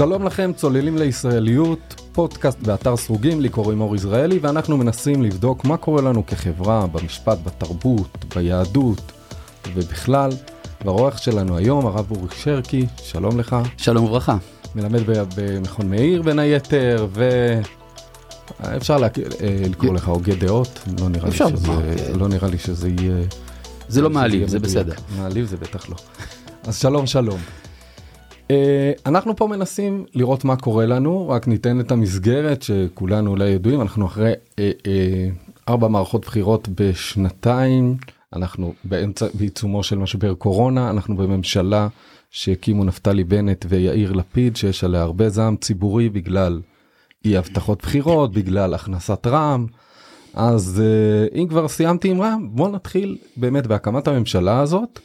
שלום לכם, צוללים לישראליות, פודקאסט באתר סרוגים, לי קוראים אור יזרעאלי, ואנחנו מנסים לבדוק מה קורה לנו כחברה, במשפט, בתרבות, ביהדות ובכלל. והרוח שלנו היום, הרב אורי שרקי, שלום לך. שלום וברכה. מלמד במכון מאיר בין היתר, ואפשר לה... אה, לקרוא לך הוגה דעות, לא נראה, לי שזה... כן. לא נראה לי שזה יהיה... זה לא מעליב, זה בסדר. מעליב זה בטח לא. אז שלום שלום. אה, אנחנו פה מנסים לראות מה קורה לנו, רק ניתן את המסגרת שכולנו אולי ידועים, אנחנו אחרי אה, אה, ארבע מערכות בחירות בשנתיים, אנחנו באמצע, בעיצומו של משבר קורונה, אנחנו בממשלה שהקימו נפתלי בנט ויאיר לפיד, שיש עליה הרבה זעם ציבורי בגלל אי הבטחות בחירות, בגלל הכנסת רע"מ. אז אם כבר סיימתי עם רע"מ, בוא נתחיל באמת בהקמת הממשלה הזאת.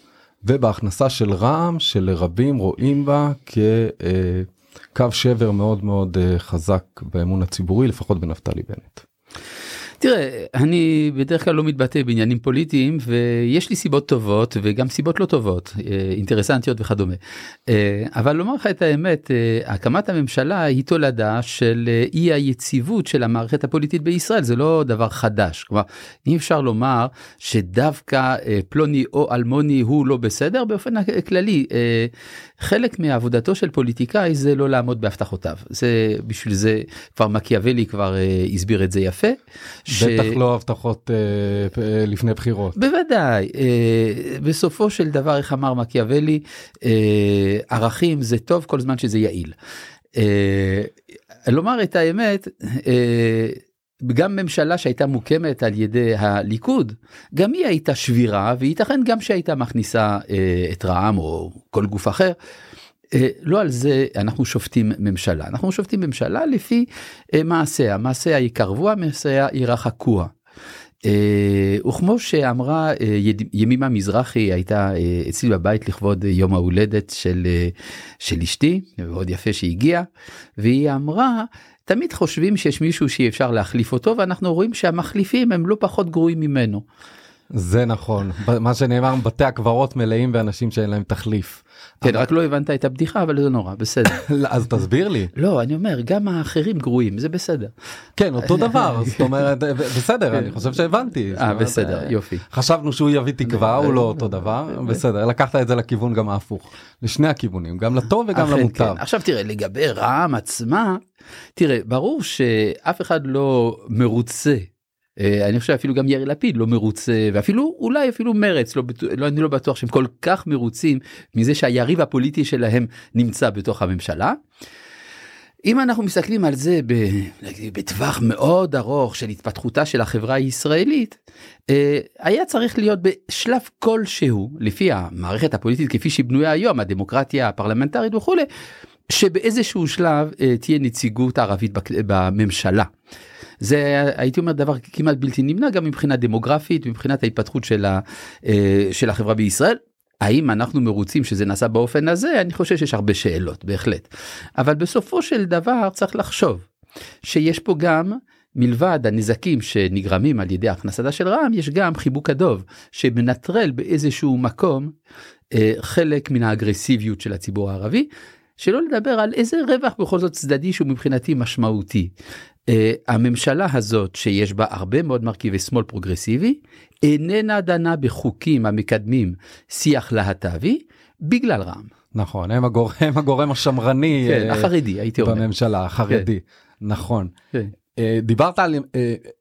ובהכנסה של רע"מ שלרבים רואים בה כקו שבר מאוד מאוד אה, חזק באמון הציבורי לפחות בנפתלי בנט. תראה, אני בדרך כלל לא מתבטא בעניינים פוליטיים ויש לי סיבות טובות וגם סיבות לא טובות, אה, אינטרסנטיות וכדומה. אה, אבל לומר לך את האמת, אה, הקמת הממשלה היא תולדה של אי היציבות של המערכת הפוליטית בישראל, זה לא דבר חדש. כלומר, אי אפשר לומר שדווקא פלוני או אלמוני הוא לא בסדר באופן כללי. חלק מעבודתו של פוליטיקאי זה לא לעמוד בהבטחותיו. זה בשביל זה כבר מקיאוולי כבר הסביר את זה יפה. ש... בטח לא הבטחות אה, אה, לפני בחירות. בוודאי, אה, בסופו של דבר איך אמר מקיאוולי, אה, ערכים זה טוב כל זמן שזה יעיל. אה, לומר את האמת, אה, גם ממשלה שהייתה מוקמת על ידי הליכוד, גם היא הייתה שבירה וייתכן גם שהייתה מכניסה אה, את רע"מ או כל גוף אחר. אה, לא על זה אנחנו שופטים ממשלה, אנחנו שופטים ממשלה לפי אה, מעשיה, מעשיה יקרבוה, מעשיה ירחקוה. אה, וכמו שאמרה ימימה מזרחי הייתה אצלי בבית לכבוד יום ההולדת של, של אשתי, מאוד יפה שהגיעה, והיא אמרה תמיד חושבים שיש מישהו שאי אפשר להחליף אותו ואנחנו רואים שהמחליפים הם לא פחות גרועים ממנו. זה נכון מה שנאמר בתי הקברות מלאים באנשים שאין להם תחליף. כן רק לא הבנת את הבדיחה אבל זה נורא בסדר. אז תסביר לי. לא אני אומר גם האחרים גרועים זה בסדר. כן אותו דבר זאת אומרת בסדר אני חושב שהבנתי. אה בסדר אה, יופי. חשבנו שהוא יביא תקווה הוא לא אותו דבר בסדר לקחת את זה לכיוון גם ההפוך לשני הכיוונים גם לטוב וגם. כן. עכשיו תראה לגבי רע"מ עצמה תראה ברור שאף אחד לא מרוצה אה, אני חושב אפילו גם יאיר לפיד לא מרוצה ואפילו אולי אפילו מרץ לא, לא אני לא בטוח שהם כל כך מרוצים מזה שהיריב הפוליטי שלהם נמצא בתוך הממשלה. אם אנחנו מסתכלים על זה בטווח מאוד ארוך של התפתחותה של החברה הישראלית אה, היה צריך להיות בשלב כלשהו לפי המערכת הפוליטית כפי שהיא בנויה היום הדמוקרטיה הפרלמנטרית וכולי שבאיזשהו שלב אה, תהיה נציגות ערבית בממשלה. זה הייתי אומר דבר כמעט בלתי נמנע גם מבחינה דמוגרפית מבחינת ההתפתחות של, ה, אה, של החברה בישראל. האם אנחנו מרוצים שזה נעשה באופן הזה? אני חושב שיש הרבה שאלות בהחלט. אבל בסופו של דבר צריך לחשוב שיש פה גם מלבד הנזקים שנגרמים על ידי הכנסתה של רע"מ יש גם חיבוק הדוב שמנטרל באיזשהו מקום אה, חלק מן האגרסיביות של הציבור הערבי שלא לדבר על איזה רווח בכל זאת צדדי שהוא מבחינתי משמעותי. Uh, הממשלה הזאת שיש בה הרבה מאוד מרכיבי שמאל פרוגרסיבי איננה דנה בחוקים המקדמים שיח להט"בי בגלל רע"מ. נכון הם הגורם, הם הגורם השמרני כן, uh, החרדי הייתי אומר בממשלה החרדי כן. נכון. כן. Uh, דיברת על uh,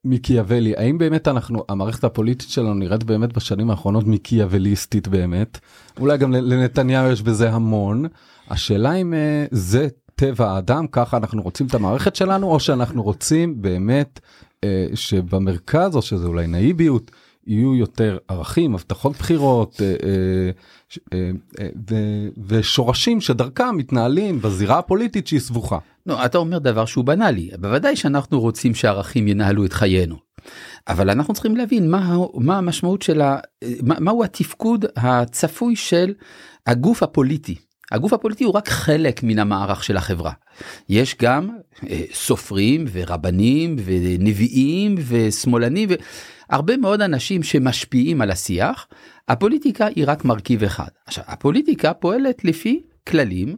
מיקיאוולי. האם באמת אנחנו המערכת הפוליטית שלנו נראית באמת בשנים האחרונות מיקיאווליסטית באמת? אולי גם לנתניהו יש בזה המון. השאלה אם uh, זה טבע האדם ככה אנחנו רוצים את המערכת שלנו או שאנחנו רוצים באמת אה, שבמרכז או שזה אולי נאיביות יהיו יותר ערכים הבטחות בחירות אה, אה, אה, ו, ושורשים שדרכם מתנהלים בזירה הפוליטית שהיא סבוכה. לא, אתה אומר דבר שהוא בנאלי בוודאי שאנחנו רוצים שערכים ינהלו את חיינו. אבל אנחנו צריכים להבין מה, מה המשמעות של ה... מה, מהו התפקוד הצפוי של הגוף הפוליטי הגוף הפוליטי הוא רק חלק מן המערך של החברה. יש גם אה, סופרים ורבנים ונביאים ושמאלנים והרבה מאוד אנשים שמשפיעים על השיח. הפוליטיקה היא רק מרכיב אחד. עכשיו הפוליטיקה פועלת לפי כללים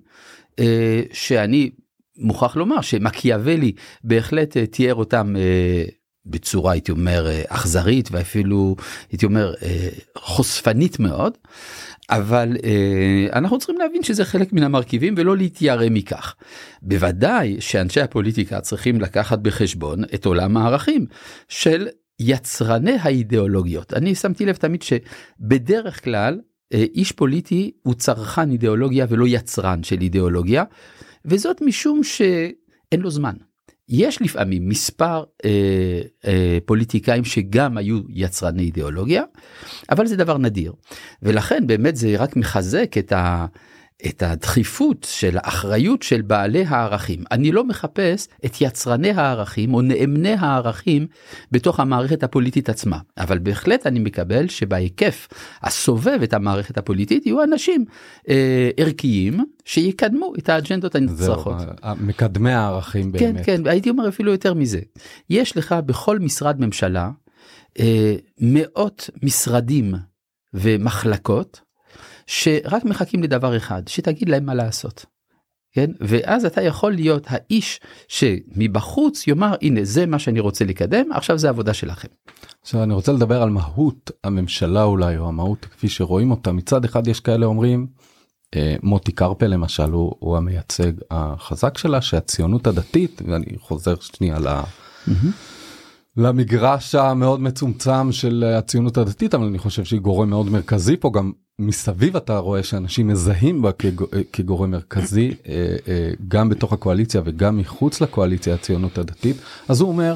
אה, שאני מוכרח לומר שמקיאוולי בהחלט אה, תיאר אותם אה, בצורה הייתי אומר אה, אכזרית ואפילו הייתי אומר אה, חושפנית מאוד. אבל אה, אנחנו צריכים להבין שזה חלק מן המרכיבים ולא להתיירא מכך. בוודאי שאנשי הפוליטיקה צריכים לקחת בחשבון את עולם הערכים של יצרני האידיאולוגיות. אני שמתי לב תמיד שבדרך כלל אה, איש פוליטי הוא צרכן אידיאולוגיה ולא יצרן של אידיאולוגיה, וזאת משום שאין לו זמן. יש לפעמים מספר אה, אה, פוליטיקאים שגם היו יצרני אידיאולוגיה, אבל זה דבר נדיר. ולכן באמת זה רק מחזק את ה... את הדחיפות של האחריות של בעלי הערכים. אני לא מחפש את יצרני הערכים או נאמני הערכים בתוך המערכת הפוליטית עצמה, אבל בהחלט אני מקבל שבהיקף הסובב את המערכת הפוליטית יהיו אנשים אה, ערכיים שיקדמו את האג'נדות הנצרכות. זהו, מקדמי הערכים כן, באמת. כן, כן, הייתי אומר אפילו יותר מזה. יש לך בכל משרד ממשלה אה, מאות משרדים ומחלקות שרק מחכים לדבר אחד, שתגיד להם מה לעשות. כן? ואז אתה יכול להיות האיש שמבחוץ יאמר הנה זה מה שאני רוצה לקדם עכשיו זה עבודה שלכם. עכשיו אני רוצה לדבר על מהות הממשלה אולי או המהות כפי שרואים אותה מצד אחד יש כאלה אומרים אה, מוטי קרפל למשל הוא, הוא המייצג החזק שלה שהציונות הדתית ואני חוזר שנייה ל... Mm-hmm. למגרש המאוד מצומצם של הציונות הדתית אבל אני חושב שהיא גורם מאוד מרכזי פה. גם מסביב אתה רואה שאנשים מזהים בה כגורם מרכזי אה, אה, גם בתוך הקואליציה וגם מחוץ לקואליציה הציונות הדתית. אז הוא אומר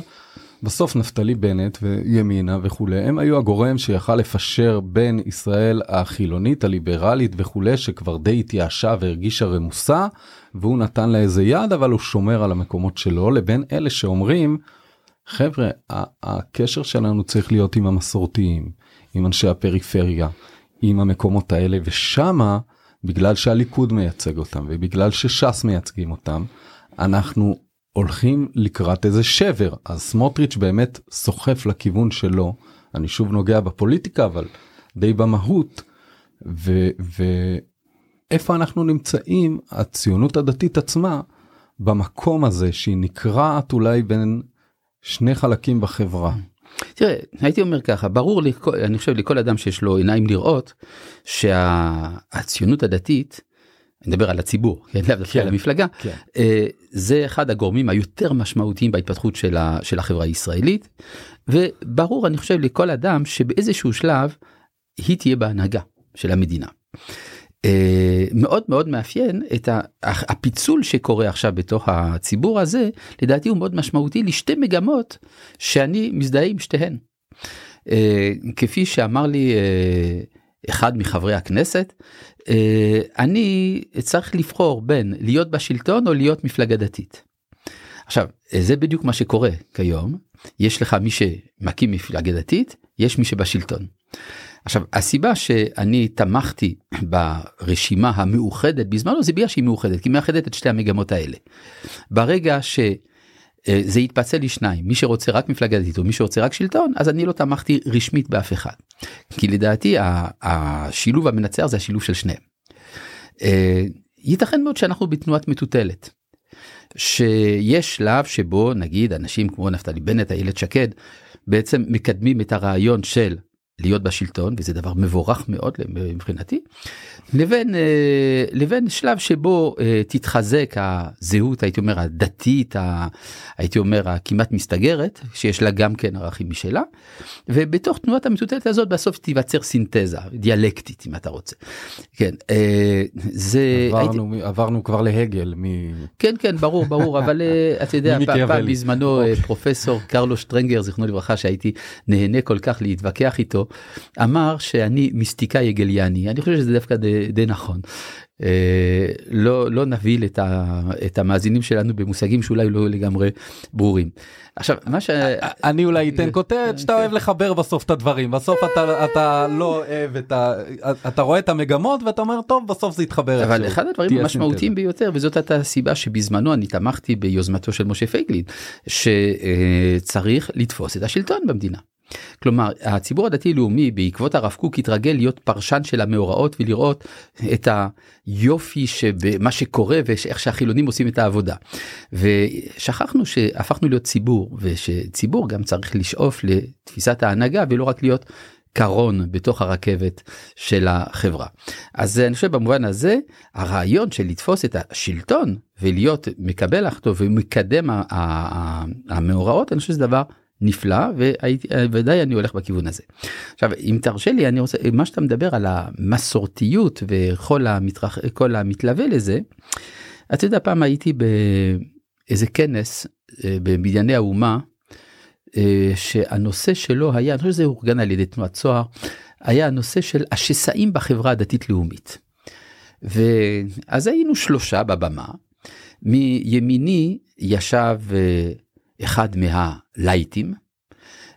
בסוף נפתלי בנט וימינה וכולי הם היו הגורם שיכל לפשר בין ישראל החילונית הליברלית וכולי שכבר די התייאשה והרגישה רמוסה והוא נתן לה איזה יד אבל הוא שומר על המקומות שלו לבין אלה שאומרים חבר'ה הקשר שלנו צריך להיות עם המסורתיים עם אנשי הפריפריה עם המקומות האלה ושמה בגלל שהליכוד מייצג אותם ובגלל שש"ס מייצגים אותם אנחנו הולכים לקראת איזה שבר. אז סמוטריץ' באמת סוחף לכיוון שלו. אני שוב נוגע בפוליטיקה אבל די במהות. ואיפה אנחנו נמצאים הציונות הדתית עצמה במקום הזה שהיא נקרעת אולי בין שני חלקים בחברה. תראה, הייתי אומר ככה, ברור לי, אני חושב לכל אדם שיש לו עיניים לראות, שהציונות הדתית, אני מדבר על הציבור, כן, לאו דווקא על כן, המפלגה, כן. אה, זה אחד הגורמים היותר משמעותיים בהתפתחות של, ה, של החברה הישראלית, וברור, אני חושב לכל אדם שבאיזשהו שלב היא תהיה בהנהגה של המדינה. אה, מאוד מאוד מאפיין את הפיצול שקורה עכשיו בתוך הציבור הזה לדעתי הוא מאוד משמעותי לשתי מגמות שאני מזדהה עם שתיהן. אה, כפי שאמר לי אה, אחד מחברי הכנסת אני צריך לבחור בין להיות בשלטון או להיות מפלגה דתית. עכשיו זה בדיוק מה שקורה כיום יש לך מי שמקים מפלגה דתית יש מי שבשלטון. עכשיו הסיבה שאני תמכתי ברשימה המאוחדת בזמנו זה בגלל שהיא מאוחדת כי היא מאחדת את שתי המגמות האלה. ברגע שזה אה, יתפצל לשניים מי שרוצה רק מפלגה דתית או מי שרוצה רק שלטון אז אני לא תמכתי רשמית באף אחד. כי לדעתי השילוב המנצח זה השילוב של שניהם. אה, ייתכן מאוד שאנחנו בתנועת מטוטלת. שיש שלב שבו נגיד אנשים כמו נפתלי בנט איילת שקד בעצם מקדמים את הרעיון של להיות בשלטון וזה דבר מבורך מאוד מבחינתי לבין אה, לבין שלב שבו אה, תתחזק הזהות הייתי אומר הדתית הייתי אומר הכמעט מסתגרת שיש לה גם כן ערכים משלה ובתוך תנועת המטוטלת הזאת בסוף תיווצר סינתזה דיאלקטית אם אתה רוצה. כן אה, זה עברנו, הייתי... עברנו כבר להגל מ... כן כן ברור ברור אבל אתה יודע פעם בזמנו אוקיי. פרופסור קרלו שטרנגר זיכרונו לברכה שהייתי נהנה כל כך להתווכח איתו אמר שאני מיסטיקאי הגליאני אני חושב שזה דווקא די, די נכון. אה, לא לא נבהיל את, ה, את המאזינים שלנו במושגים שאולי לא לגמרי ברורים. עכשיו מה שאני אולי אתן כותרת שאתה אוהב לחבר בסוף את הדברים בסוף אתה אתה לא אוהב את ה... אתה רואה את המגמות ואתה אומר טוב בסוף זה יתחבר. אבל אחד הדברים המשמעותיים ביותר וזאת הייתה הסיבה שבזמנו אני תמכתי ביוזמתו של משה פייגלין שצריך לתפוס את השלטון במדינה. כלומר הציבור הדתי לאומי בעקבות הרב קוק התרגל להיות פרשן של המאורעות ולראות את היופי שבמה שקורה ואיך שהחילונים עושים את העבודה. ושכחנו שהפכנו להיות ציבור ושציבור גם צריך לשאוף לתפיסת ההנהגה ולא רק להיות קרון בתוך הרכבת של החברה. אז אני חושב במובן הזה הרעיון של לתפוס את השלטון ולהיות מקבל החלטות ומקדם המאורעות אני חושב שזה דבר נפלא וודאי אני הולך בכיוון הזה. עכשיו אם תרשה לי אני רוצה מה שאתה מדבר על המסורתיות וכל המתרח, כל המתלווה לזה. אתה יודע פעם הייתי באיזה כנס אה, בבנייני האומה אה, שהנושא שלו היה, אני חושב שזה אורגן על ידי תנועת צוהר, היה הנושא של השסעים בחברה הדתית לאומית. ואז היינו שלושה בבמה, מימיני ישב אה, אחד מהלייטים,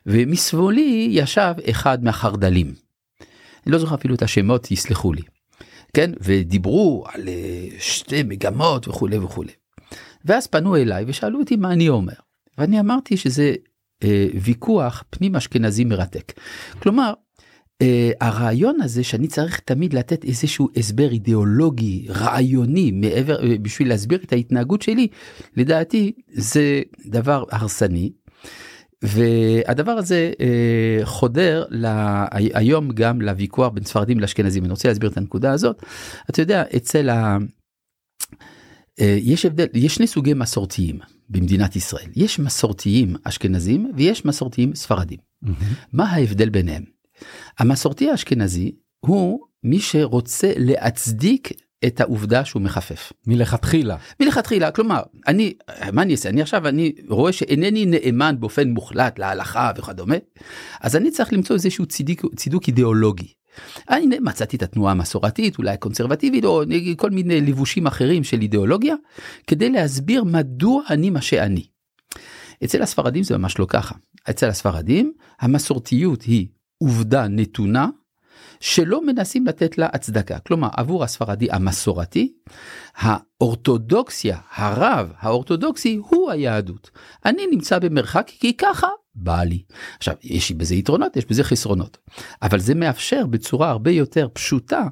ומשמאלי ישב אחד מהחרד"לים. אני לא זוכר אפילו את השמות, יסלחו לי. כן, ודיברו על אה, שתי מגמות וכולי וכולי. ואז פנו אליי ושאלו אותי מה אני אומר. ואני אמרתי שזה אה, ויכוח פנים אשכנזי מרתק. כלומר, אה, הרעיון הזה שאני צריך תמיד לתת איזשהו הסבר אידיאולוגי רעיוני מעבר אה, בשביל להסביר את ההתנהגות שלי לדעתי זה דבר הרסני. והדבר הזה אה, חודר לה, היום גם לוויכוח בין ספרדים לאשכנזים אני רוצה להסביר את הנקודה הזאת אתה יודע אצל ה... יש הבדל יש שני סוגי מסורתיים במדינת ישראל יש מסורתיים אשכנזים ויש מסורתיים ספרדים. Mm-hmm. מה ההבדל ביניהם? המסורתי האשכנזי הוא מי שרוצה להצדיק את העובדה שהוא מחפף. מלכתחילה. מלכתחילה, כלומר, אני, מה אני אעשה? אני עכשיו, אני רואה שאינני נאמן באופן מוחלט להלכה וכדומה, אז אני צריך למצוא איזשהו צידוק, צידוק אידיאולוגי. הנה מצאתי את התנועה המסורתית אולי הקונסרבטיבית או כל מיני לבושים אחרים של אידיאולוגיה כדי להסביר מדוע אני מה שאני. אצל הספרדים זה ממש לא ככה. אצל הספרדים המסורתיות היא עובדה נתונה שלא מנסים לתת לה הצדקה. כלומר, עבור הספרדי המסורתי, האורתודוקסיה, הרב האורתודוקסי הוא היהדות. אני נמצא במרחק כי ככה בא לי. עכשיו, יש בזה יתרונות, יש בזה חסרונות. אבל זה מאפשר בצורה הרבה יותר פשוטה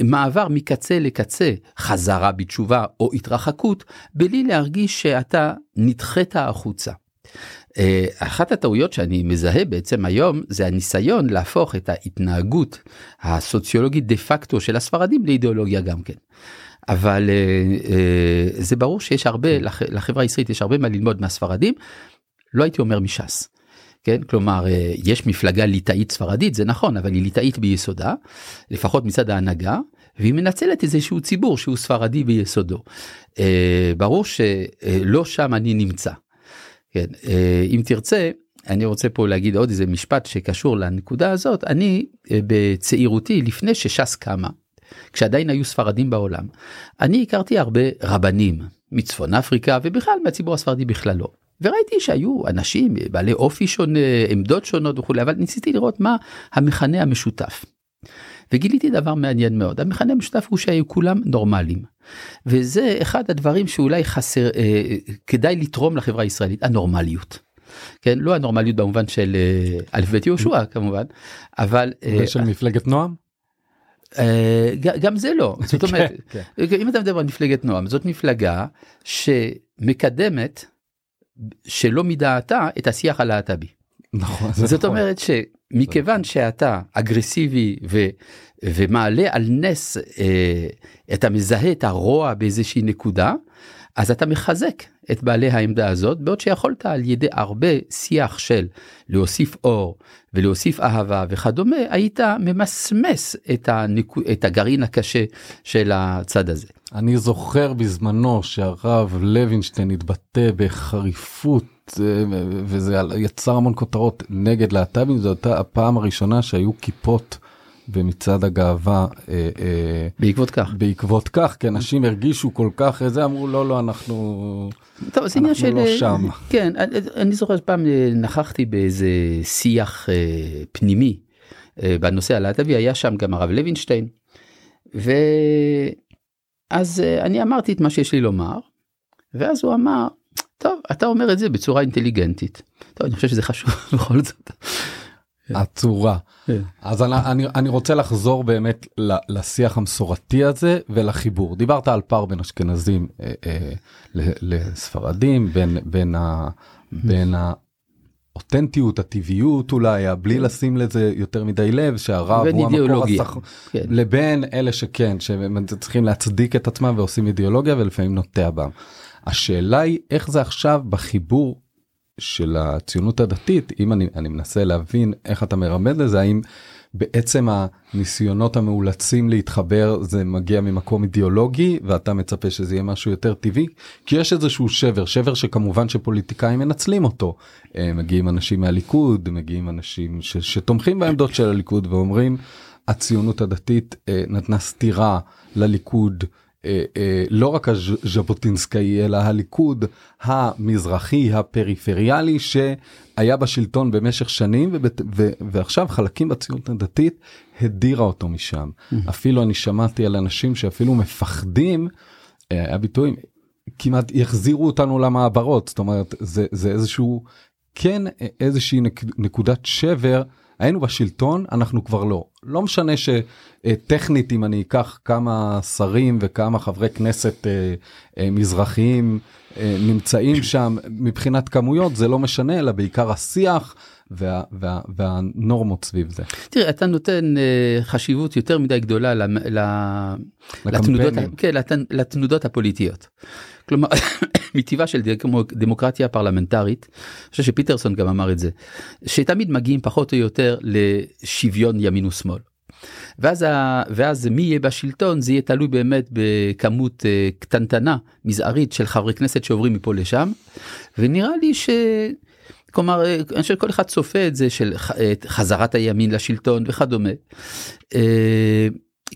מעבר מקצה לקצה, חזרה בתשובה או התרחקות, בלי להרגיש שאתה נדחית החוצה. אה, אחת הטעויות שאני מזהה בעצם היום זה הניסיון להפוך את ההתנהגות הסוציולוגית דה פקטו של הספרדים לאידיאולוגיה גם כן. אבל אה, אה, זה ברור שיש הרבה לחברה הישראלית יש הרבה מה ללמוד מהספרדים לא הייתי אומר מש"ס. כן כלומר יש מפלגה ליטאית ספרדית זה נכון אבל היא ליטאית ביסודה לפחות מצד ההנהגה והיא מנצלת איזשהו ציבור שהוא ספרדי ביסודו. ברור שלא שם אני נמצא כן, אה, אם תרצה, אני רוצה פה להגיד עוד איזה משפט שקשור לנקודה הזאת. אני אה, בצעירותי, לפני שש"ס קמה, כשעדיין היו ספרדים בעולם, אני הכרתי הרבה רבנים מצפון אפריקה ובכלל מהציבור הספרדי בכללו. וראיתי שהיו אנשים בעלי אופי שונה, עמדות שונות וכולי, אבל ניסיתי לראות מה המכנה המשותף. וגיליתי דבר מעניין מאוד, המכנה המשותף הוא שהיו כולם נורמלים. וזה אחד הדברים שאולי חסר, אה, כדאי לתרום לחברה הישראלית, הנורמליות. כן, לא הנורמליות במובן של אה, א' ב' יהושע כמובן, אבל... אה, של מפלגת נועם? אה, גם זה לא, זאת אומרת, כן, כן. אם אתה מדבר על מפלגת נועם, זאת מפלגה שמקדמת שלא מדעתה את השיח הלהט"בי. נכון. זאת נכון. אומרת שמכיוון שאתה אגרסיבי ו, ומעלה על נס, אה, אתה מזהה את הרוע באיזושהי נקודה, אז אתה מחזק את בעלי העמדה הזאת, בעוד שיכולת על ידי הרבה שיח של להוסיף אור ולהוסיף אהבה וכדומה, היית ממסמס את, הנקו, את הגרעין הקשה של הצד הזה. אני זוכר בזמנו שהרב לוינשטיין התבטא בחריפות אה, וזה יצר המון כותרות נגד להט"בים, זו הייתה הפעם הראשונה שהיו כיפות. במצעד הגאווה אה, אה, בעקבות כך בעקבות כך כי אנשים הרגישו כל כך זה אמרו לא לא אנחנו טוב, עניין של לא שם כן אני זוכר פעם נכחתי באיזה שיח פנימי בנושא הלהט"בי היה שם גם הרב לוינשטיין. ואז אני אמרתי את מה שיש לי לומר ואז הוא אמר טוב אתה אומר את זה בצורה אינטליגנטית. טוב אני חושב שזה חשוב בכל זאת. הצורה. כן. אז אני, אני, אני רוצה לחזור באמת לשיח המסורתי הזה ולחיבור. דיברת על פער בין אשכנזים אה, אה, לספרדים, בין, בין, ה, בין האותנטיות, הטבעיות אולי, בלי לשים לזה יותר מדי לב, שהרב הוא המקור אידיאולוגיה. הסח... כן. לבין אלה שכן, שהם צריכים להצדיק את עצמם ועושים אידיאולוגיה ולפעמים נוטע בם. השאלה היא איך זה עכשיו בחיבור של הציונות הדתית, אם אני, אני מנסה להבין איך אתה מרמד לזה, האם בעצם הניסיונות המאולצים להתחבר זה מגיע ממקום אידיאולוגי ואתה מצפה שזה יהיה משהו יותר טבעי? כי יש איזשהו שבר, שבר שכמובן שפוליטיקאים מנצלים אותו. אה, מגיעים אנשים מהליכוד, מגיעים אנשים ש, שתומכים בעמדות של הליכוד ואומרים הציונות הדתית אה, נתנה סטירה לליכוד. אה, אה, לא רק הז'בוטינסקאי אלא הליכוד המזרחי הפריפריאלי שהיה בשלטון במשך שנים ובת- ו- ועכשיו חלקים בציונות הדתית הדירה אותו משם. אפילו אני שמעתי על אנשים שאפילו מפחדים, אה, היה ביטויים, כמעט יחזירו אותנו למעברות זאת אומרת זה זה איזשהו כן איזושהי נק, נקודת שבר היינו בשלטון אנחנו כבר לא לא משנה שטכנית אם אני אקח כמה שרים וכמה חברי כנסת אה, אה, מזרחיים אה, נמצאים שם מבחינת כמויות זה לא משנה אלא בעיקר השיח וה, וה, והנורמות סביב זה. תראה אתה נותן אה, חשיבות יותר מדי גדולה ל- ל- לתנודות. כן, לתנ- לתנודות הפוליטיות. כלומר מטבעה של דמו- דמוקרטיה פרלמנטרית, אני חושב שפיטרסון גם אמר את זה, שתמיד מגיעים פחות או יותר לשוויון ימין ושמאל. ואז, ה... ואז מי יהיה בשלטון זה יהיה תלוי באמת בכמות אה, קטנטנה מזערית של חברי כנסת שעוברים מפה לשם ונראה לי ש... כלומר אה, אני חושב שכל אחד צופה את זה של חזרת הימין לשלטון וכדומה. אה,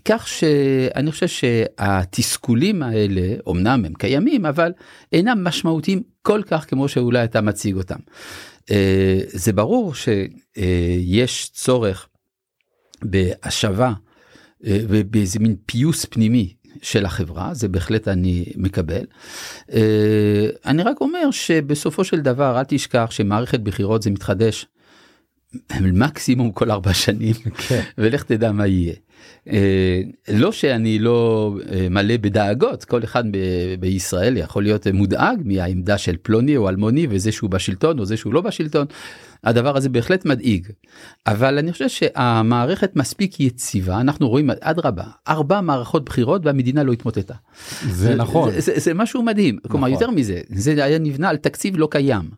כך שאני חושב שהתסכולים האלה אמנם הם קיימים אבל אינם משמעותיים כל כך כמו שאולי אתה מציג אותם. אה, זה ברור שיש צורך בהשבה אה, ובאיזה מין פיוס פנימי של החברה זה בהחלט אני מקבל. אה, אני רק אומר שבסופו של דבר אל תשכח שמערכת בחירות זה מתחדש מקסימום כל ארבע שנים כן. ולך תדע מה יהיה. אה, לא שאני לא אה, מלא בדאגות כל אחד בישראל יכול להיות מודאג מהעמדה של פלוני או אלמוני וזה שהוא בשלטון או זה שהוא לא בשלטון. הדבר הזה בהחלט מדאיג אבל אני חושב שהמערכת מספיק יציבה אנחנו רואים אדרבה ארבע מערכות בחירות והמדינה לא התמוטטה. זה נכון. זה, זה, זה משהו מדהים כלומר נכון. יותר מזה זה היה נבנה על תקציב לא קיים.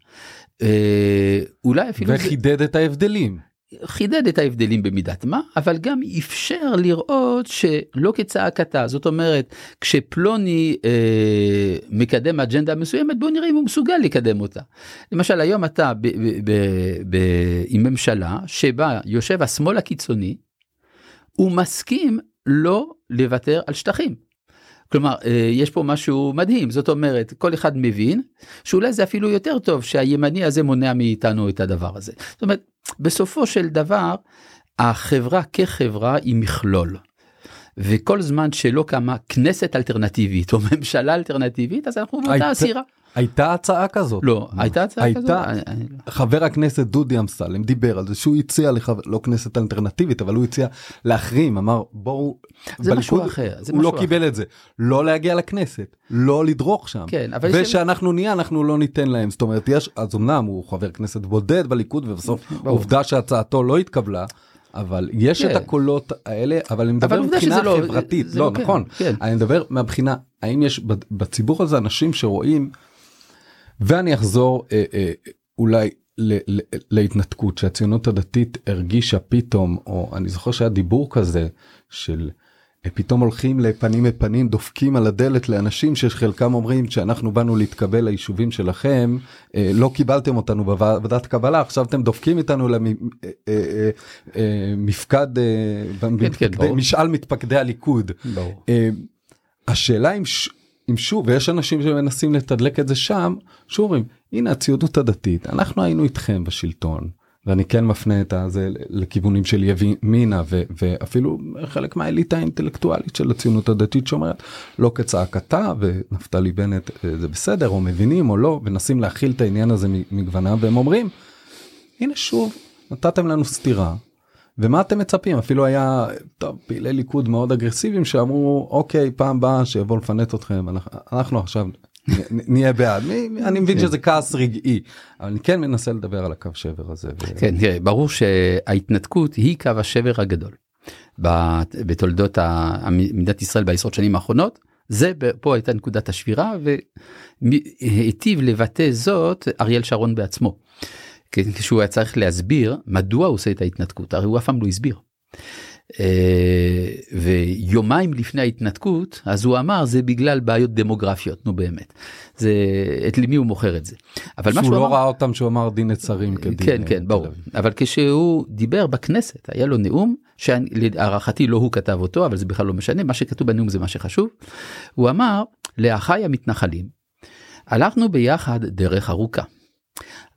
אה, אולי אפילו זה- וחידד את ההבדלים. חידד את ההבדלים במידת מה אבל גם אפשר לראות שלא כצעקתה זאת אומרת כשפלוני אה, מקדם אג'נדה מסוימת בוא נראה אם הוא מסוגל לקדם אותה. למשל היום אתה ב, ב, ב, ב, עם ממשלה שבה יושב השמאל הקיצוני הוא מסכים לא לוותר על שטחים. כלומר אה, יש פה משהו מדהים זאת אומרת כל אחד מבין שאולי זה אפילו יותר טוב שהימני הזה מונע מאיתנו את הדבר הזה. זאת אומרת בסופו של דבר החברה כחברה היא מכלול. וכל זמן שלא קמה כנסת אלטרנטיבית או ממשלה אלטרנטיבית אז אנחנו באותה הסירה. הייתה הצעה כזאת. לא הייתה הצעה כזאת? אני- חבר הכנסת דודי אמסלם דיבר על זה שהוא הציע לא כנסת אלטרנטיבית אבל הוא הציע להחרים אמר בואו. זה משהו אחר, הוא לא קיבל את זה לא להגיע לכנסת לא לדרוך שם כן, אבל ושאנחנו נהיה אנחנו לא ניתן להם זאת אומרת יש אז אמנם הוא חבר כנסת בודד בליכוד ובסוף. עובדה שהצעתו לא התקבלה. אבל יש כן. את הקולות האלה אבל אני מדבר אבל מבחינה לא- חברתית זה לא לא- כן, נכון כן. אני מדבר מהבחינה האם יש בציבור הזה אנשים שרואים ואני אחזור אה, אה, אולי ל- ל- להתנתקות שהציונות הדתית הרגישה פתאום או אני זוכר שהיה דיבור כזה של אה, פתאום הולכים לפנים לפנים דופקים על הדלת לאנשים שחלקם אומרים שאנחנו באנו להתקבל ליישובים שלכם אה, לא קיבלתם אותנו בוועדת קבלה עכשיו אתם דופקים איתנו למפקד כן, ברור. משאל מתפקדי הליכוד. ברור. אה, השאלה אם, ש... אם שוב ויש אנשים שמנסים לתדלק את זה שם שאומרים הנה הציונות הדתית אנחנו היינו איתכם בשלטון ואני כן מפנה את הזה לכיוונים של ימינה. ואפילו חלק מהאליטה האינטלקטואלית של הציונות הדתית שאומרת לא כצעקתה ונפתלי בנט אה, זה בסדר או מבינים או לא מנסים להכיל את העניין הזה מגווניו והם אומרים הנה שוב נתתם לנו סטירה. ומה אתם מצפים אפילו היה טוב פעילי ליכוד מאוד אגרסיביים שאמרו אוקיי פעם באה שיבוא לפנט אתכם אנחנו, אנחנו עכשיו נהיה בעד מי, אני מבין כן. שזה כעס רגעי אבל אני כן מנסה לדבר על הקו שבר הזה. ו... כן, תראה, ברור שההתנתקות היא קו השבר הגדול בתולדות מדינת ישראל בעשרות שנים האחרונות. זה פה הייתה נקודת השבירה והיטיב לבטא זאת אריאל שרון בעצמו. כשהוא היה צריך להסביר מדוע הוא עושה את ההתנתקות הרי הוא אף פעם לא הסביר. אה, ויומיים לפני ההתנתקות אז הוא אמר זה בגלל בעיות דמוגרפיות נו באמת זה את למי הוא מוכר את זה. אבל מה שהוא לא אמר- ראה אותם שהוא אמר דין נצרים כדין. כן אה, כן ברור תל אביב. אבל כשהוא דיבר בכנסת היה לו נאום שלהערכתי לא הוא כתב אותו אבל זה בכלל לא משנה מה שכתוב בנאום זה מה שחשוב. הוא אמר לאחיי המתנחלים הלכנו ביחד דרך ארוכה.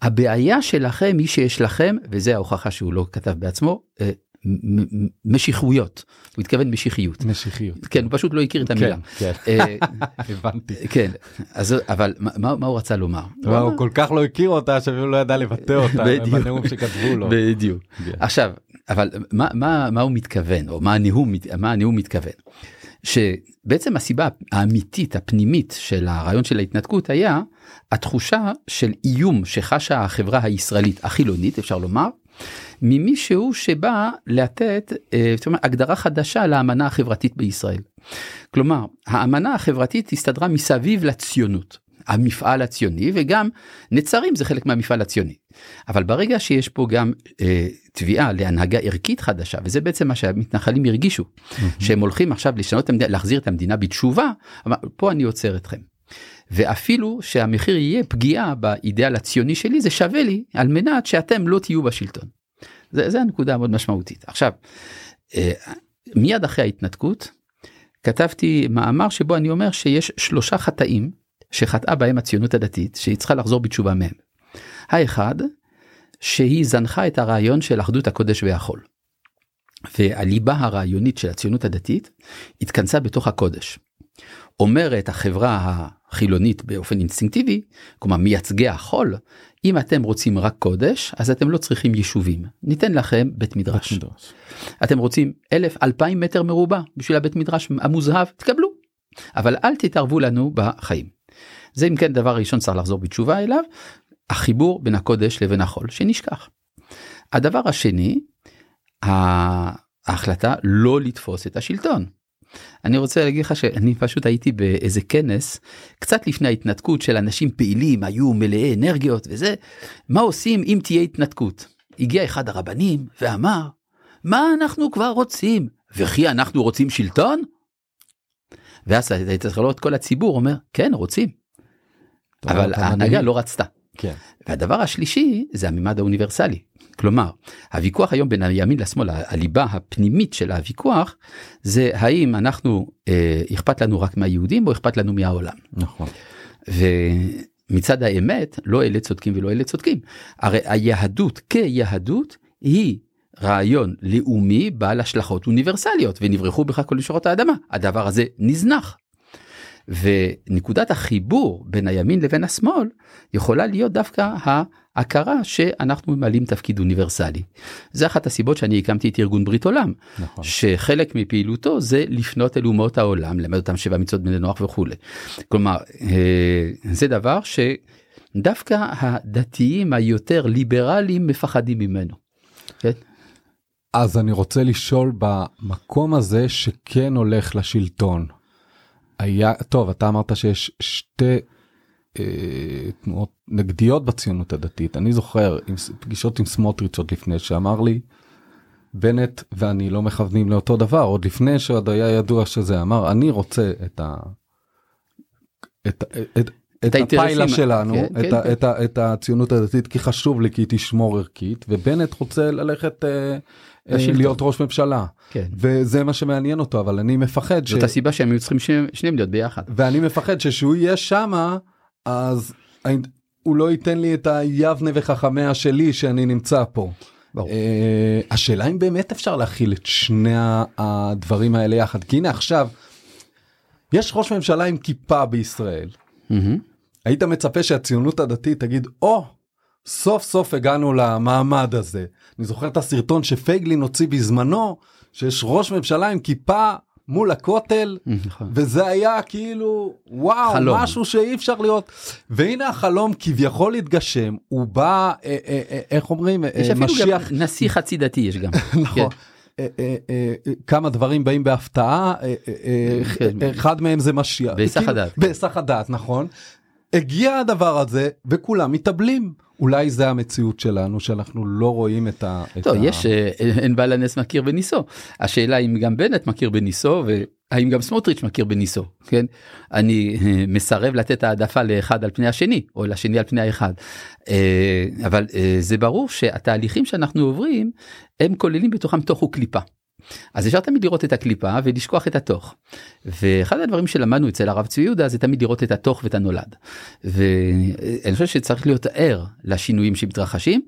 הבעיה שלכם היא שיש לכם וזה ההוכחה שהוא לא כתב בעצמו אה, משיחויות הוא התכוון משיחיות משיחיות. כן הוא פשוט לא הכיר את המילה. כן, אה, הבנתי. כן אז אבל מה- הוא רצה לומר? הוא כל כך לא הכיר אותה שאפילו לא ידע לבטא אותה בדיוק. בנאום שכתבו לו. בדיוק. כן. עכשיו, אבל מה, מה, מה הוא מתכוון, או מה הנאום מתכוון? שבעצם הסיבה האמיתית, הפנימית של הרעיון של ההתנתקות היה התחושה של איום שחשה החברה הישראלית החילונית, אפשר לומר, ממישהו שבא לתת אה, אומרת, הגדרה חדשה לאמנה החברתית בישראל. כלומר, האמנה החברתית הסתדרה מסביב לציונות. המפעל הציוני וגם נצרים זה חלק מהמפעל הציוני. אבל ברגע שיש פה גם אה, תביעה להנהגה ערכית חדשה וזה בעצם מה שהמתנחלים הרגישו שהם הולכים עכשיו לשנות את המדינה להחזיר את המדינה בתשובה אמר, פה אני עוצר אתכם. ואפילו שהמחיר יהיה פגיעה באידאל הציוני שלי זה שווה לי על מנת שאתם לא תהיו בשלטון. זה, זה הנקודה המאוד משמעותית. עכשיו אה, מיד אחרי ההתנתקות כתבתי מאמר שבו אני אומר שיש שלושה חטאים שחטאה בהם הציונות הדתית שהיא צריכה לחזור בתשובה מהם. האחד שהיא זנחה את הרעיון של אחדות הקודש והחול. והליבה הרעיונית של הציונות הדתית התכנסה בתוך הקודש. אומרת החברה החילונית באופן אינסטינקטיבי, כלומר מייצגי החול, אם אתם רוצים רק קודש אז אתם לא צריכים יישובים, ניתן לכם בית מדרש. בית מדרש. אתם רוצים אלף אלפיים מטר מרובע בשביל הבית מדרש המוזהב תקבלו אבל אל תתערבו לנו בחיים. זה אם כן דבר ראשון צריך לחזור בתשובה אליו החיבור בין הקודש לבין החול שנשכח. הדבר השני ההחלטה לא לתפוס את השלטון. אני רוצה להגיד לך שאני פשוט הייתי באיזה כנס קצת לפני ההתנתקות של אנשים פעילים היו מלאי אנרגיות וזה מה עושים אם תהיה התנתקות. הגיע אחד הרבנים ואמר מה אנחנו כבר רוצים וכי אנחנו רוצים שלטון? ואז היית צריך לראות כל הציבור אומר כן רוצים אבל ההנהגה. לא רצתה. כן. והדבר השלישי זה הממד האוניברסלי. כלומר הוויכוח היום בין הימין לשמאל הליבה הפנימית של הוויכוח זה האם אנחנו אה, אכפת לנו רק מהיהודים או אכפת לנו מהעולם. נכון. ומצד האמת לא אלה צודקים ולא אלה צודקים. הרי היהדות כיהדות היא רעיון לאומי בעל השלכות אוניברסליות ונברחו בכך כל נשורות האדמה הדבר הזה נזנח. ונקודת החיבור בין הימין לבין השמאל יכולה להיות דווקא ההכרה שאנחנו ממלאים תפקיד אוניברסלי. זה אחת הסיבות שאני הקמתי את ארגון ברית עולם נכון. שחלק מפעילותו זה לפנות אל אומות העולם למד אותם שבע מצוות בני נוח וכולי. כלומר אה, זה דבר שדווקא הדתיים היותר ליברליים מפחדים ממנו. כן? אז אני רוצה לשאול במקום הזה שכן הולך לשלטון. היה טוב אתה אמרת שיש שתי אה, תנועות נגדיות בציונות הדתית אני זוכר עם פגישות עם סמוטריץ' עוד לפני שאמר לי. בנט ואני לא מכוונים לאותו דבר עוד לפני שעוד היה ידוע שזה אמר אני רוצה את ה... את, את, את הפיילה שלנו כן, את, כן, ה, כן. את, ה, את הציונות הדתית כי חשוב לי כי היא תשמור ערכית ובנט רוצה ללכת אה. להיות ראש ממשלה כן. וזה מה שמעניין אותו אבל אני מפחד ש... זאת הסיבה שהם היו צריכים שניהם- שניהם להיות ביחד. ואני מפחד שכשהוא יהיה שמה אז הוא לא ייתן לי את היבנה וחכמיה שלי שאני נמצא פה. ברור. אה, השאלה אם באמת אפשר להכיל את שני הדברים האלה יחד כי הנה עכשיו יש ראש ממשלה עם כיפה בישראל מהמם. היית מצפה שהציונות הדתית תגיד או סוף סוף הגענו למעמד הזה. אני זוכר את הסרטון שפייגלין הוציא בזמנו, שיש ראש ממשלה עם כיפה מול הכותל, נכון. וזה היה כאילו וואו חלום. משהו שאי אפשר להיות והנה החלום כביכול התגשם הוא בא אה, אה, אה, איך אומרים אה, יש אפילו משיח גם נשיא חצי דתי יש גם. נכון. אה, אה, אה, אה, כמה דברים באים בהפתעה כן. אחד מהם זה משיח בהיסח כאילו, הדעת. בהיסח הדעת נכון. הגיע הדבר הזה וכולם מתאבלים אולי זה המציאות שלנו שאנחנו לא רואים את ה... את טוב, ה- יש, אה, אין בעל הנס מכיר בניסו. השאלה אם גם בנט מכיר בניסו והאם גם סמוטריץ' מכיר בניסו, כן? אני אה, מסרב לתת העדפה לאחד על פני השני, או לשני על פני האחד. אה, אבל זה ברור שהתהליכים שאנחנו עוברים, הם כוללים בתוכם תוך וקליפה. אז אפשר תמיד לראות את הקליפה ולשכוח את התוך. ואחד הדברים שלמדנו אצל הרב צבי יהודה זה תמיד לראות את התוך ואת הנולד. ואני חושב שצריך להיות ער לשינויים שמתרחשים.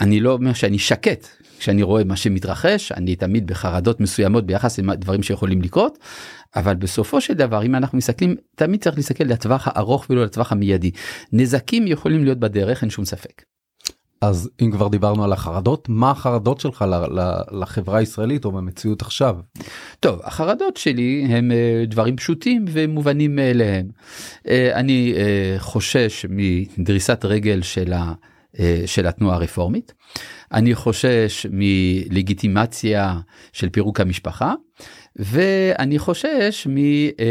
אני לא אומר שאני שקט כשאני רואה מה שמתרחש, אני תמיד בחרדות מסוימות ביחס לדברים שיכולים לקרות, אבל בסופו של דבר אם אנחנו מסתכלים, תמיד צריך להסתכל לטווח הארוך ולא לטווח המיידי. נזקים יכולים להיות בדרך, אין שום ספק. אז אם כבר דיברנו על החרדות מה החרדות שלך לחברה הישראלית או במציאות עכשיו. טוב, החרדות שלי הם אה, דברים פשוטים ומובנים מאליהם. אה, אני אה, חושש מדריסת רגל של, ה, של התנועה הרפורמית. אני חושש מלגיטימציה של פירוק המשפחה. ואני חושש אה,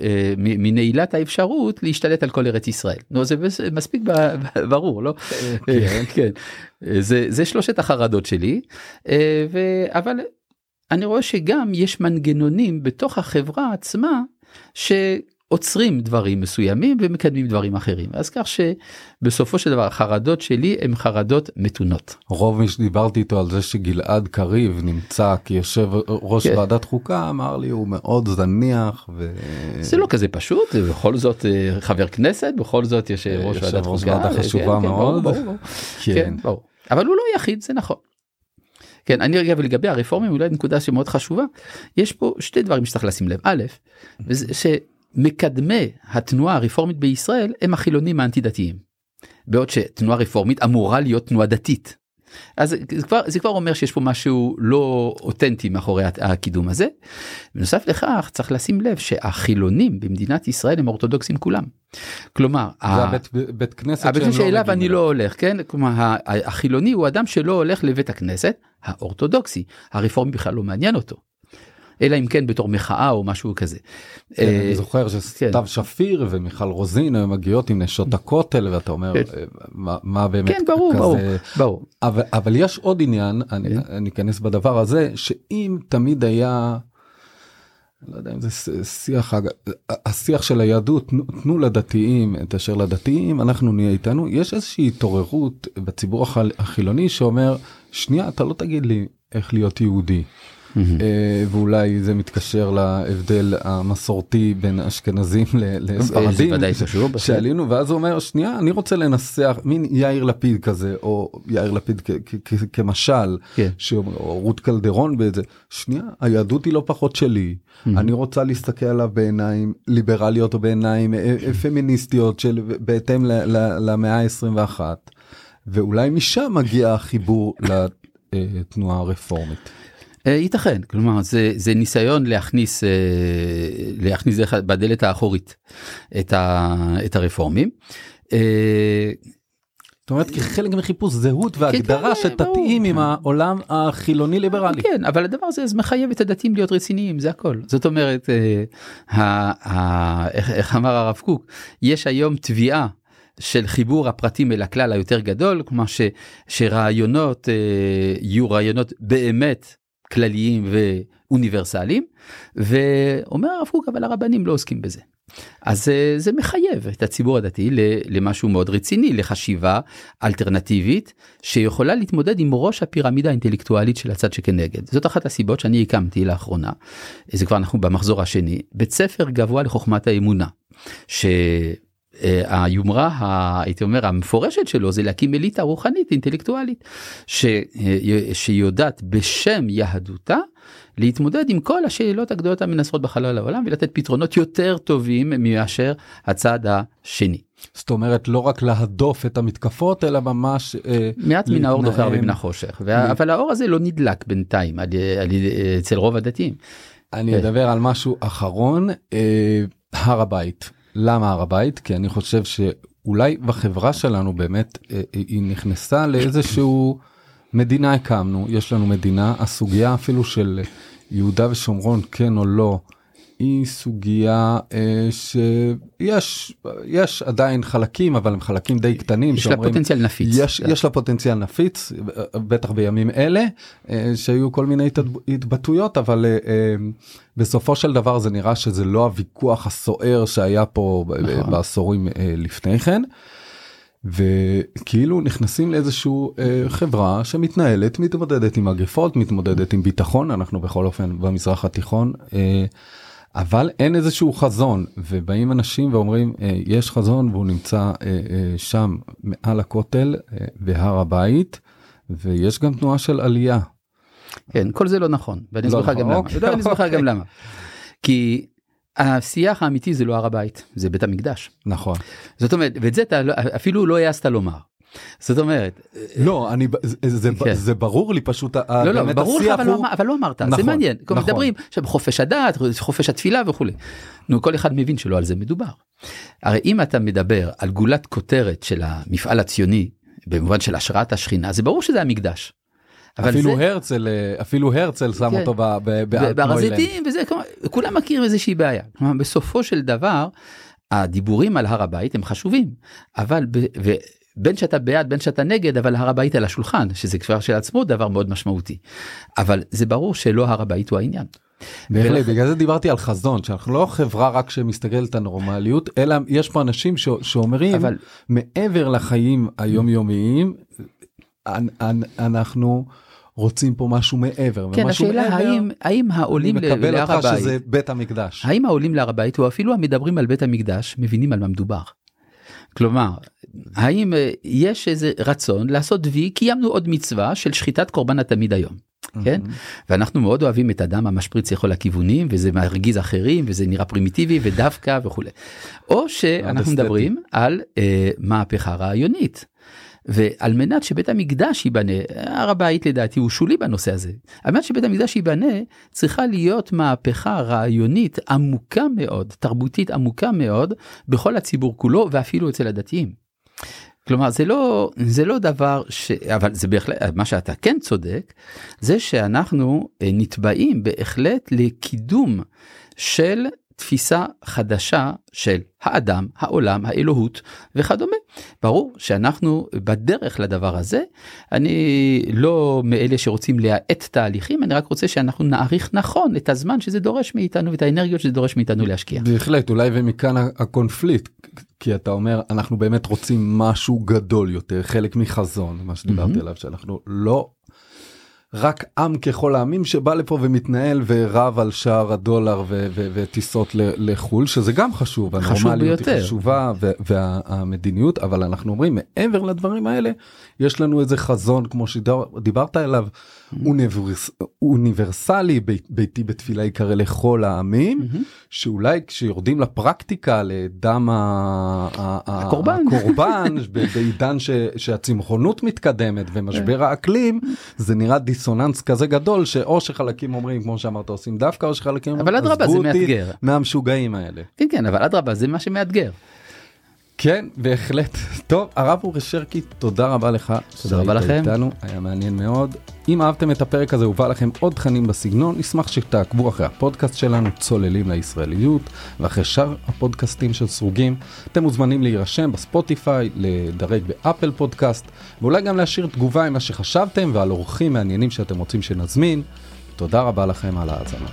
אה, מ- מנעילת האפשרות להשתלט על כל ארץ ישראל. נו, זה מספיק ברור, לא? כן. כן. זה, זה שלושת החרדות שלי, אה. אבל אני רואה שגם יש מנגנונים בתוך החברה עצמה שעוצרים דברים מסוימים ומקדמים דברים אחרים. אז כך שבסופו של דבר החרדות שלי הן חרדות מתונות. רוב מי שדיברתי איתו על זה שגלעד קריב נמצא כיושב ראש כן. ועדת חוקה אמר לי הוא מאוד זניח ו... זה לא כזה פשוט, בכל זאת אה, חבר כנסת, בכל זאת יש אה, ראש יושב ועדת ראש חוקה. ועדה כן, חשובה כן, מאוד. ברור, ברור, ברור. כן. כן, ברור. אבל הוא לא יחיד, זה נכון. כן, אני רגע ולגבי הרפורמים אולי נקודה שמאוד חשובה, יש פה שתי דברים שצריך לשים לב. א', וזה שמקדמי התנועה הרפורמית בישראל הם החילונים האנטי דתיים. בעוד שתנועה רפורמית אמורה להיות תנועה דתית. אז זה כבר, זה כבר אומר שיש פה משהו לא אותנטי מאחורי הקידום הזה. בנוסף לכך צריך לשים לב שהחילונים במדינת ישראל הם אורתודוקסים כולם. כלומר, זה ה- הבית בית כנסת הבית שאליו מגיעים אני אליו. לא הולך, כן? כלומר, החילוני הוא אדם שלא הולך לבית הכנסת האורתודוקסי, הרפורמי בכלל לא מעניין אותו. אלא אם כן בתור מחאה או משהו כזה. כן, אה, אני זוכר שסתיו שפיר ומיכל רוזין היו מגיעות עם נשות הכותל ואתה אומר כן. אה, מה- באמת כן, ברור, כזה- ברור, ברור. אבל יש עוד עניין אני כן. אני אכנס בדבר הזה שאם תמיד היה. לא יודע אם זה שיח השיח של היהדות תנו- תנו לדתיים את אשר לדתיים אנחנו נהיה איתנו יש איזושהי התעוררות בציבור החילוני שאומר שנייה אתה לא תגיד לי איך להיות יהודי. אה, ואולי זה מתקשר להבדל המסורתי בין אשכנזים ל- לספרדים. שעלינו ואז הוא אומר שנייה אני רוצה לנסח מין יאיר לפיד כזה או יאיר לפיד כמשל כן. או רות קלדרון באיזה שנייה היהדות היא לא פחות שלי אני רוצה להסתכל עליו בעיניים ליברליות או בעיניים אה, אה, פמיניסטיות של בהתאם למאה ה-21 ואולי משם מגיע החיבור לתנועה הרפורמית. אה, ייתכן, כלומר זה, זה ניסיון להכניס, אה, להכניס בדלת האחורית את, ה, את הרפורמים. אה, זאת אומרת כחלק מחיפוש זהות והגדרה כן, שתתאים. עם העולם החילוני ליברלי. כן, אבל הדבר הזה אז מחייב את הדתיים להיות רציניים, זה הכל. זאת אומרת, איך אמר הרב קוק, יש היום תביעה של חיבור הפרטים אל הכלל היותר גדול, כלומר ש, שרעיונות אה, יהיו רעיונות באמת כלליים ואוניברסליים, ואומר הרב קוק, אבל הרבנים לא עוסקים בזה. אז אה, זה מחייב את הציבור הדתי למשהו מאוד רציני, לחשיבה אלטרנטיבית שיכולה להתמודד עם ראש הפירמידה האינטלקטואלית של הצד שכנגד. זאת אחת הסיבות שאני הקמתי לאחרונה, זה כבר אנחנו במחזור השני, בית ספר גבוה לחוכמת האמונה, ש... אה, היומרה הייתי אומר המפורשת שלו זה להקים אליטה רוחנית אינטלקטואלית ש, אה, שיודעת בשם יהדותה להתמודד עם כל השאלות הגדולות המנסרות בחלל העולם ולתת פתרונות יותר טובים מאשר הצד השני. זאת אומרת לא רק להדוף את המתקפות אלא ממש אה, מעט מן האור דוחה הרבה מן החושך. אבל האור הזה לא נדלק בינתיים אצל רוב הדתיים. אני אדבר על משהו אחרון הר הבית למה הר הבית? כי אני חושב שאולי בחברה שלנו באמת אה, היא נכנסה לאיזשהו מדינה הקמנו יש לנו מדינה הסוגיה אפילו של יהודה ושומרון כן או לא היא סוגיה אה, שיש יש עדיין חלקים אבל הם חלקים די קטנים יש לה פוטנציאל נפיץ יש, יש לה פוטנציאל נפיץ בטח בימים אלה אה, שהיו כל מיני התבטאויות אבל אה, אה, בסופו של דבר זה נראה שזה לא הוויכוח הסוער שהיה פה נכון. בעשורים אה, לפני כן. וכאילו נכנסים לאיזשהו אה, חברה שמתנהלת מתמודדת עם מגפות מתמודדת עם ביטחון אנחנו בכל אופן במזרח התיכון. אה, אבל אין איזשהו חזון ובאים אנשים ואומרים אה, יש חזון והוא נמצא אה, אה, שם מעל הכותל אה, בהר הבית ויש גם תנועה של עלייה. כן כל זה לא נכון ואני אסביר לך גם למה. אוקיי, אני אסביר לך גם למה. כי השיח האמיתי זה לא הר הבית זה בית המקדש נכון זאת אומרת ואת זה אתה לא, אפילו לא העזת לומר. זאת אומרת לא אני זה, כן. זה ברור לי פשוט לא, לא, ברור לך אבל, לא הוא... לא, אבל לא אמרת נכון, זה מעניין נכון. מדברים עכשיו חופש הדת חופש התפילה וכולי. נו כל אחד מבין שלא על זה מדובר. הרי אם אתה מדבר על גולת כותרת של המפעל הציוני במובן של השראת השכינה זה ברור שזה המקדש. אפילו זה... הרצל אפילו הרצל שם כן. אותו בהר הזיתים וזה כולם מכירים איזושהי בעיה כלומר בסופו של דבר הדיבורים על הר הבית הם חשובים אבל ב, ו, בין שאתה בעד בין שאתה נגד אבל הר הבית על השולחן שזה כבר של עצמו דבר מאוד משמעותי אבל זה ברור שלא הר הבית הוא העניין. בהחלט, בגלל זה דיברתי על חזון שאנחנו לא חברה רק שמסתכלת על נורמליות אלא יש פה אנשים ש, שאומרים אבל מעבר לחיים היומיומיים אנחנו רוצים פה משהו מעבר. כן, השאלה מעבר, האם, האם העולים להר הבית, אני מקבל אותך שזה בית המקדש. האם העולים להר הבית או אפילו המדברים על בית המקדש מבינים על מה מדובר. כלומר, האם אה, יש איזה רצון לעשות וי, קיימנו עוד מצווה של שחיטת קורבן התמיד היום. כן ואנחנו מאוד אוהבים את הדם המשפריץ לכל הכיוונים וזה מרגיז אחרים וזה נראה פרימיטיבי ודווקא וכולי. או שאנחנו מדברים על אה, מהפכה רעיונית. ועל מנת שבית המקדש ייבנה, הר הבית לדעתי הוא שולי בנושא הזה, על מנת שבית המקדש ייבנה צריכה להיות מהפכה רעיונית עמוקה מאוד, תרבותית עמוקה מאוד, בכל הציבור כולו ואפילו אצל הדתיים. כלומר זה לא זה לא דבר ש... אבל זה בהחלט מה שאתה כן צודק זה שאנחנו אה, נתבעים בהחלט לקידום של תפיסה חדשה של האדם, העולם, האלוהות וכדומה. ברור שאנחנו בדרך לדבר הזה, אני לא מאלה שרוצים להאט תהליכים, אני רק רוצה שאנחנו נעריך נכון את הזמן שזה דורש מאיתנו ואת האנרגיות שזה דורש מאיתנו להשקיע. בהחלט, אולי ומכאן הקונפליט, כי אתה אומר אנחנו באמת רוצים משהו גדול יותר, חלק מחזון, מה שדיברתי mm-hmm. עליו, שאנחנו לא רק עם ככל העמים שבא לפה ומתנהל ורב על שער הדולר וטיסות לחו"ל שזה גם חשוב, הנורמליות היא חשובה והמדיניות אבל אנחנו אומרים מעבר לדברים האלה יש לנו איזה חזון כמו שדיברת עליו mm-hmm. אוניברס, אוניברסלי ביתי בתפילה יקרא לכל העמים mm-hmm. שאולי כשיורדים לפרקטיקה לדם הקורבן, הקורבן בעידן שהצמחונות מתקדמת ומשבר האקלים זה נראה דיסוננס כזה גדול שאו שחלקים אומרים כמו שאמרת עושים דווקא או שחלקים אבל אדרבה זה מאתגר מהמשוגעים האלה כן כן אבל אדרבה זה מה שמאתגר. כן בהחלט. טוב הרב אורי שרקי תודה רבה לך תודה רבה לכם. איתנו, היה מעניין מאוד. אם אהבתם את הפרק הזה ובא לכם עוד תכנים בסגנון נשמח שתעקבו אחרי הפודקאסט שלנו צוללים לישראליות ואחרי שאר הפודקאסטים של סרוגים. אתם מוזמנים להירשם בספוטיפיי לדרג באפל פודקאסט ואולי גם להשאיר תגובה עם מה שחשבתם ועל אורחים מעניינים שאתם רוצים שנזמין. תודה רבה לכם על ההאזנה.